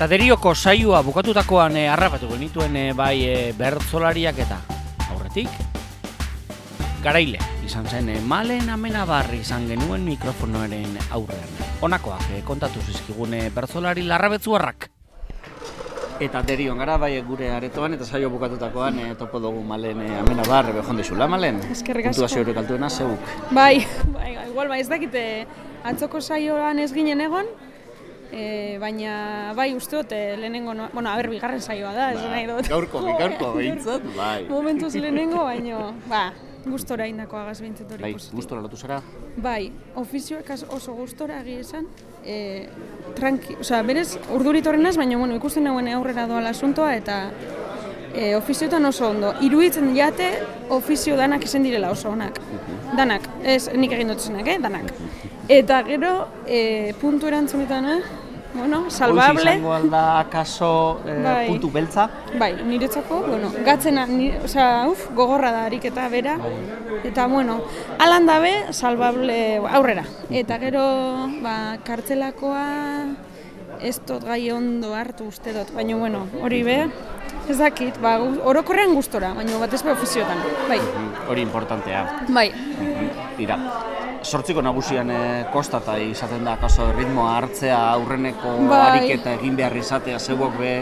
Eta derioko saioa bukatutakoan e, harrapatu genituen e, bai e, bertzolariak eta aurretik garaile izan zen e, malen amena barri izan genuen mikrofonoaren aurrean. Honakoak e, kontatu zizkigune bertzolari larrabetzuarrak. Eta derion gara, bai gure aretoan eta saio bukatutakoan e, topo dugu malen e, amena bar, behon dizula, malen? Eskerrik asko. Puntuazio horrek altuena, zeuk. Bai, bai, igual, bai, ez dakite atzoko saioan ez ginen egon, e, baina bai uste dut eh, lehenengo, no, bueno, aber, bigarren saioa da, ez nahi dut. Gaurko, gaurko, behintzat, bai. Momentuz lehenengo, baino, ba, gustora indako agaz behintzat hori Bai, positibo. gustora lotu zara? Bai, ofizioak oso gustora egi esan, e, tranqui, osea, berez urdurit horrenaz, baina bueno, ikusten nagoen aurrera doala asuntoa eta e, ofizioetan oso ondo. Iruditzen jate ofizio danak izan direla oso onak. Danak, ez nik egin dut zenak, eh? danak. Eta gero, e, puntu erantzunetan, eh? Bueno, salvable. Hoiz izango alda akaso e, Bai. puntu beltza? Bai, niretzako, bueno, gatzena, ni, osea, uf, gogorra da ariketa bera. Eta, bueno, alan dabe, salvable aurrera. Eta gero, ba, kartzelakoa ez dut gai ondo hartu uste dut, baina, bueno, hori be, ez dakit, ba, orokorrean gustora, baina batez be ofiziotan, bai, Hori importantea. bai. Tira, sortziko nagusian e, kostata izaten da akaso ritmoa hartzea aurreneko Bai. ariketa egin behar izatea zeuok be?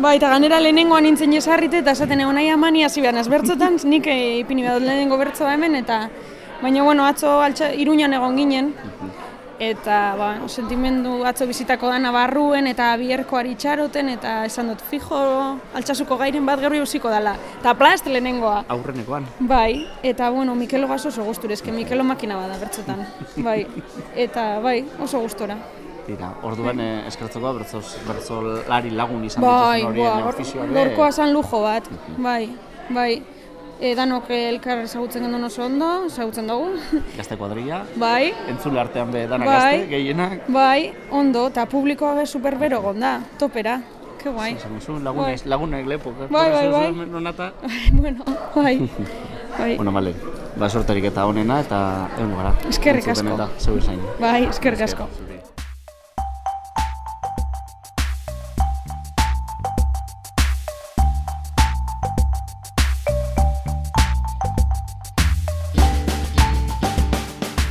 Ba, eta ganera lehenengoan nintzen jesarrite eta esaten egon nahi amani hasi behar bertzotan, nik eh, ipini behar lehenengo bertzoa hemen, eta baina bueno, atzo altxa, iruñan egon ginen, eta ba, sentimendu atzo bizitako da Navarruen eta bierkoari itxaroten, eta esan dut fijo altxasuko gairen bat gero eusiko dela, eta plast lehenengoa. aurrenekoan. Bai, eta bueno, Mikelo gaso oso gustura, eske Mikelo makina bada bertzotan. Bai, eta bai, oso gustora. Tira, orduan e, eskertzeko bertzoz, bertzolari lagun izan Bai, dituzun horien gor- ofizioa be. gorkoa zan lujo bat, bai, bai. E, danok elkar ezagutzen gendun oso ondo, ezagutzen dugu. Gazte kuadrilla. Bai. Entzule artean be dana Bai. gazte, gehienak. Bai, ondo, eta publikoa be superbero gonda, topera. Ke guai. Esan duzu, lagunek, lagunek lepo. Bai, bai, bai. Nonata. bueno, bai. bai. Bueno, male, ba sorterik eta honena eta egon gara. Eskerrik asko. Eta, zeu zain. Bai, eskerrik asko.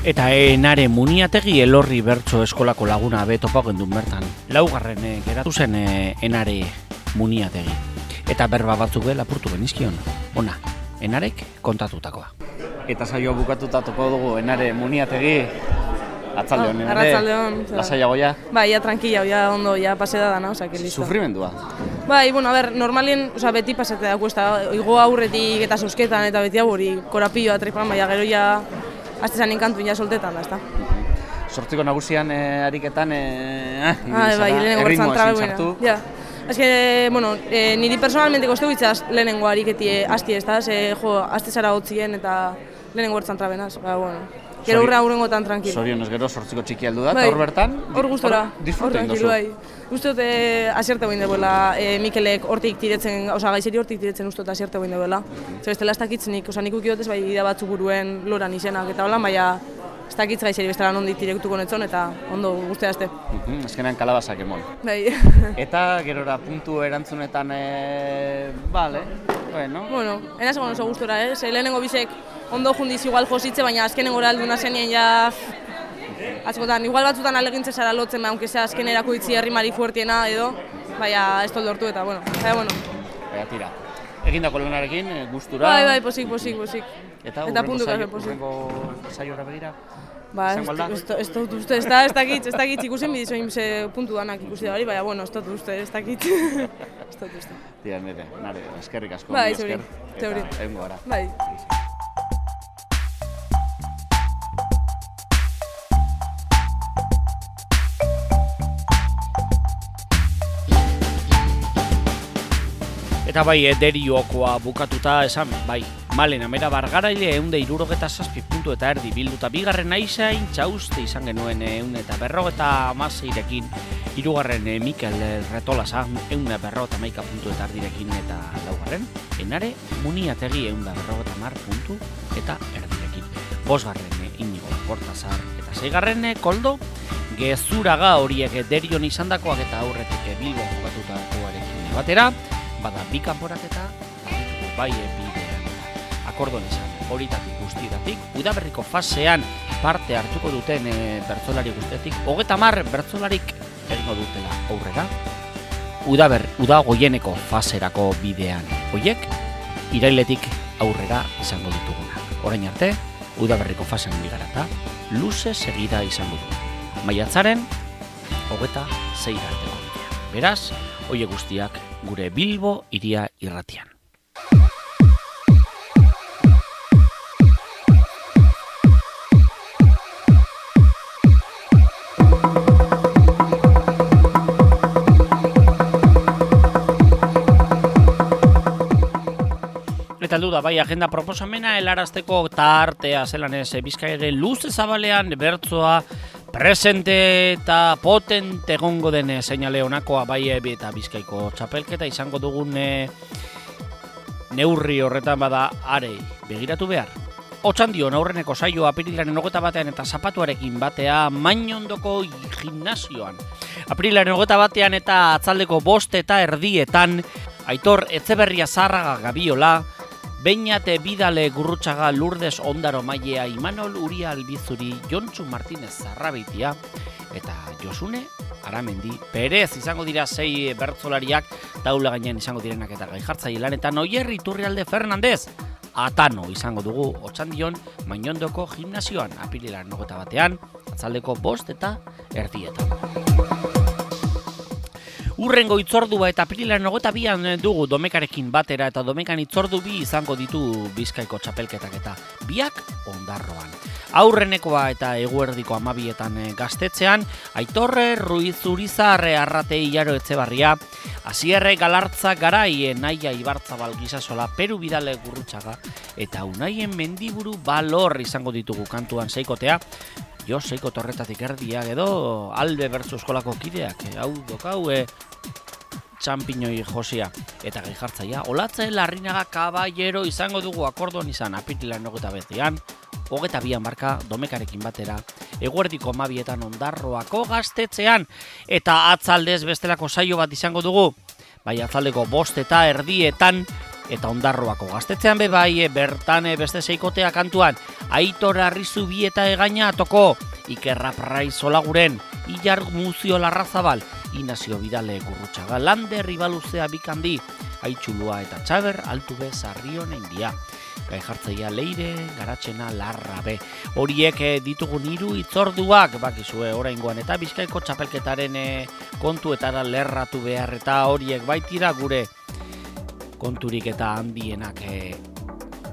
Eta enare muniategi elorri bertso eskolako laguna be topa gendun bertan. Laugarren eh, geratu zen eh, enare muniategi. Eta berba batzuk be lapurtu genizkion. Ona, enarek kontatutakoa. Eta saioa bukatuta topa dugu enare muniategi. Atzalde honen ere. Arratsaldeon. Lasaiago ja. Bai, ya tranquila, ya ondo, ya pase da dana, osea, que listo. Sufrimendua. Bai, bueno, a ver, normalien, osea, beti pasate da kuesta, igo aurretik eta susketan eta beti hau hori korapioa tripan, baina gero ja Aste zanin kantu ja soltetan da? Sortziko nagusian eh, ariketan eh, ah, Bai, bai, lehenengo. Ja. Ez que, bueno, eh, niri personalmente kostu bitzaz lehenengo ariketi eh, asti, ez da? Ze, jo, aste zara hotzien eta lehenengo bertzan trabenaz, ba, bueno. Gero urra aurrengotan tranquil. Zorionez gero sortziko txiki aldu da, Bai. hor bertan, Hor gustora, hor disfruten tranquil, dozu. bai. Uste dut, eh, asierte boin deuela, eh, Mikelek hortik tiretzen, oza, gaizeri hortik tiretzen uste dut asierte boin deuela. Zer bestela ez dakitz nik, oza, nik ukiotez bai ida batzuk buruen loran izenak eta hola, baina ez dakitz gaizeri bestela nondik tirektuko netzon eta ondo guzti azte. Mhm, Azkenean kalabazak emon. Bai. Eta gerora puntu erantzunetan, e, bale, bueno. bueno, enaz egon oso gustora, eh? Ze lehenengo bisek ondo jundiz igual jositze, baina azkenengo alduna zenien ja... Askotan, igual batzutan alegintze zara lotzen, ba, aunque sea azkenerako itzi herrimari fuertiena edo, baina ez dut lortu eta, bueno, baina, bueno. Baina tira. Egindako lehenarekin, e, gustura. Bai, bai, posik, posik, posik. Eta, eta puntu kafe posik. hurrengo saiora begira. Ba, ez, dut uste, ez da, ez dakit, ez dakit ikusen bidizoin ze puntu danak ikusi da hori, baina, bueno, ez dut uste, ez dakit. ez dut uste. Tira, nire, nare, eskerrik asko. Bai, mila zeuri, esker, zeuri. Eta, egongo gara. Bai. Eta bai, ederiokoa bukatuta esan, bai, malen amera bargaraile eunde irurogeta zazpi puntu eta erdi bilduta bigarren aizain txauste izan genuen eun eta berrogeta amaseirekin. Irugarren eh, Mikel Retolasa eun eta berrogeta maika puntu eta erdirekin eta laugarren enare muniategi eun eta berrogeta mar puntu eta erdirekin. Bosgarren eh, inigo portazar eta zeigarren eh, koldo gezuraga horiek derion izandakoak eta aurretik Bilbo jokatutakoarekin batera bada bi kanporaketa bai bidean akordon esan horitatik guztietatik udaberriko fasean parte hartuko duten e, bertzolari guztietatik hogeta mar bertzolarik egingo dutela aurrera udaber, uda goieneko faserako bidean. Hoiek, irailetik aurrera izango dituguna. Orain arte, udaberriko fasean bigara eta luze segida izango du. Maiatzaren, hogeta zeira arteko bidea. Beraz, hoiek guztiak gure Bilbo iria irratian. Eta da, bai, agenda proposamena helarazteko tartea zelan ez bizkaiaren luze zabalean bertzoa presente eta potente egongo den seinale honakoa bai eh, eta bizkaiko txapelketa izango dugun eh, neurri horretan bada arei begiratu behar. Otsan dio, aurreneko saio apirilaren hogeta batean eta zapatuarekin batea mainondoko gimnasioan. Apirilaren hogeta batean eta atzaldeko bost eta erdietan Aitor Etzeberria Zarraga Gabiola, Beñate Bidale Gurrutxaga Lourdes Ondaro Mailea Imanol Uria Albizuri Jontxu Martinez Zarrabitia eta Josune Aramendi Perez izango dira sei bertzolariak taula gainean izango direnak eta gai jartzaile lanetan Oier Iturrialde Fernandez Atano izango dugu Otsandion Mainondoko gimnasioan apirilan nogeta batean atzaldeko bost eta erdietan. Urrengo itzordua eta aprilaren hogeta bian dugu domekarekin batera eta domekan itzordu bi izango ditu bizkaiko txapelketak eta biak ondarroan. Aurrenekoa eta eguerdiko amabietan eh, gaztetzean, Aitorre, Ruiz Urizarre, Arrate, Iaro Etzebarria, Asierre, Galartza, Garai, Naia, Ibartzabal, Gizasola, Peru Bidale, Gurrutxaga, eta Unaien Mendiburu Balor izango ditugu kantuan seikotea, Jo, seiko torretatik erdiak edo alde bertzu eskolako kideak, eh, hau dokau, txampiñoi josia eta gai jartzaia. Olatze larrinaga kabaiero izango dugu akordon izan apitilan nogeta bezian, hogeta bian marka domekarekin batera, eguerdiko mabietan ondarroako gaztetzean, eta atzaldez bestelako saio bat izango dugu, bai atzaldeko bost eta erdietan, eta ondarroako gaztetzean be bai bertan eh, beste seikotea kantuan aitor arrizu bi eta egaina atoko ikerra praiz olaguren ilar muzio larrazabal inazio bidale gurrutxaga lande ribaluzea bikandi aitxulua eta txaber altu be zarrion dia gai jartzeia leire, garatxena, larra be. Horiek eh, ditugun hiru itzorduak, bakizue oraingoan eta bizkaiko txapelketaren eh, kontuetara lerratu behar eta horiek baitira gure konturik eta handienak e,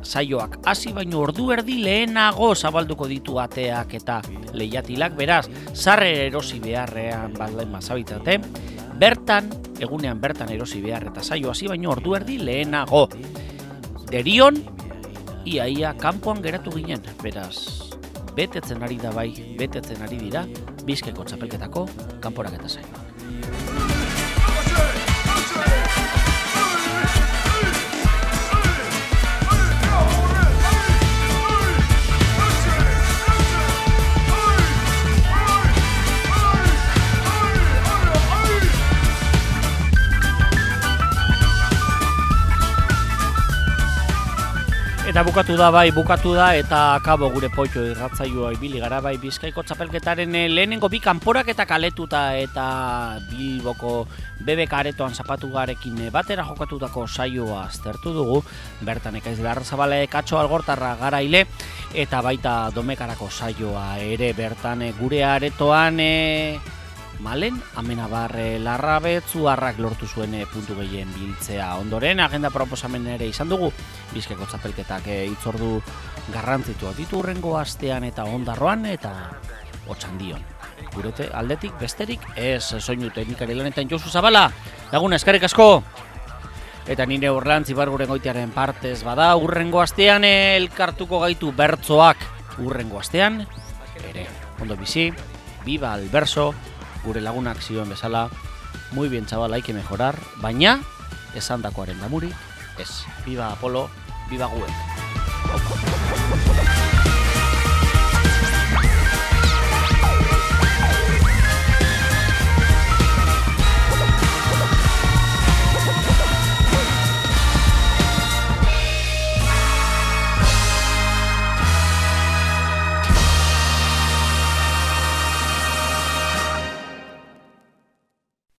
saioak. Hasi baino ordu erdi lehenago zabalduko ditu ateak eta lehiatilak. Beraz sarre erosi beharrean balden mazabitate bertan egunean bertan erosi behar eta saio hasi baino ordu erdi lehenago. Derion iaia kanpoan geratu ginen. Beraz betetzen ari da bai betetzen ari dira bizkeko txapelketako kanporak eta saioak Eta bukatu da bai, bukatu da eta akabo gure poitxo irratzaioa ibili gara bai Bizkaiko txapelketaren eh, lehenengo bi kanporak eta kaletuta eta Bilboko bebek aretoan zapatu garekin eh, batera jokatutako saioa aztertu dugu. Bertan ekaiz larrazabale katxo algortarra garaile eta baita domekarako saioa ere bertan eh, gure aretoan Malen, amena barre larrabetzu harrak lortu zuen eh, puntu gehien biltzea. Ondoren, agenda proposamen ere izan dugu, bizkeko txapelketak e, itzordu garrantzitu ditu urrengo astean eta ondarroan eta otxan dion. Gurete aldetik, besterik, ez soinu teknikari lanetan Josu Zabala, lagun eskarrik asko! Eta nire urlan zibar gure goitearen partez bada, urrengo astean elkartuko gaitu bertzoak urrengo astean, ere, ondo bizi, biba alberso, gure lagunak zioen bezala, muy bien chaval, hay que mejorar, baina, esan dakoaren damuri, ez, viva Apolo, viva Guek.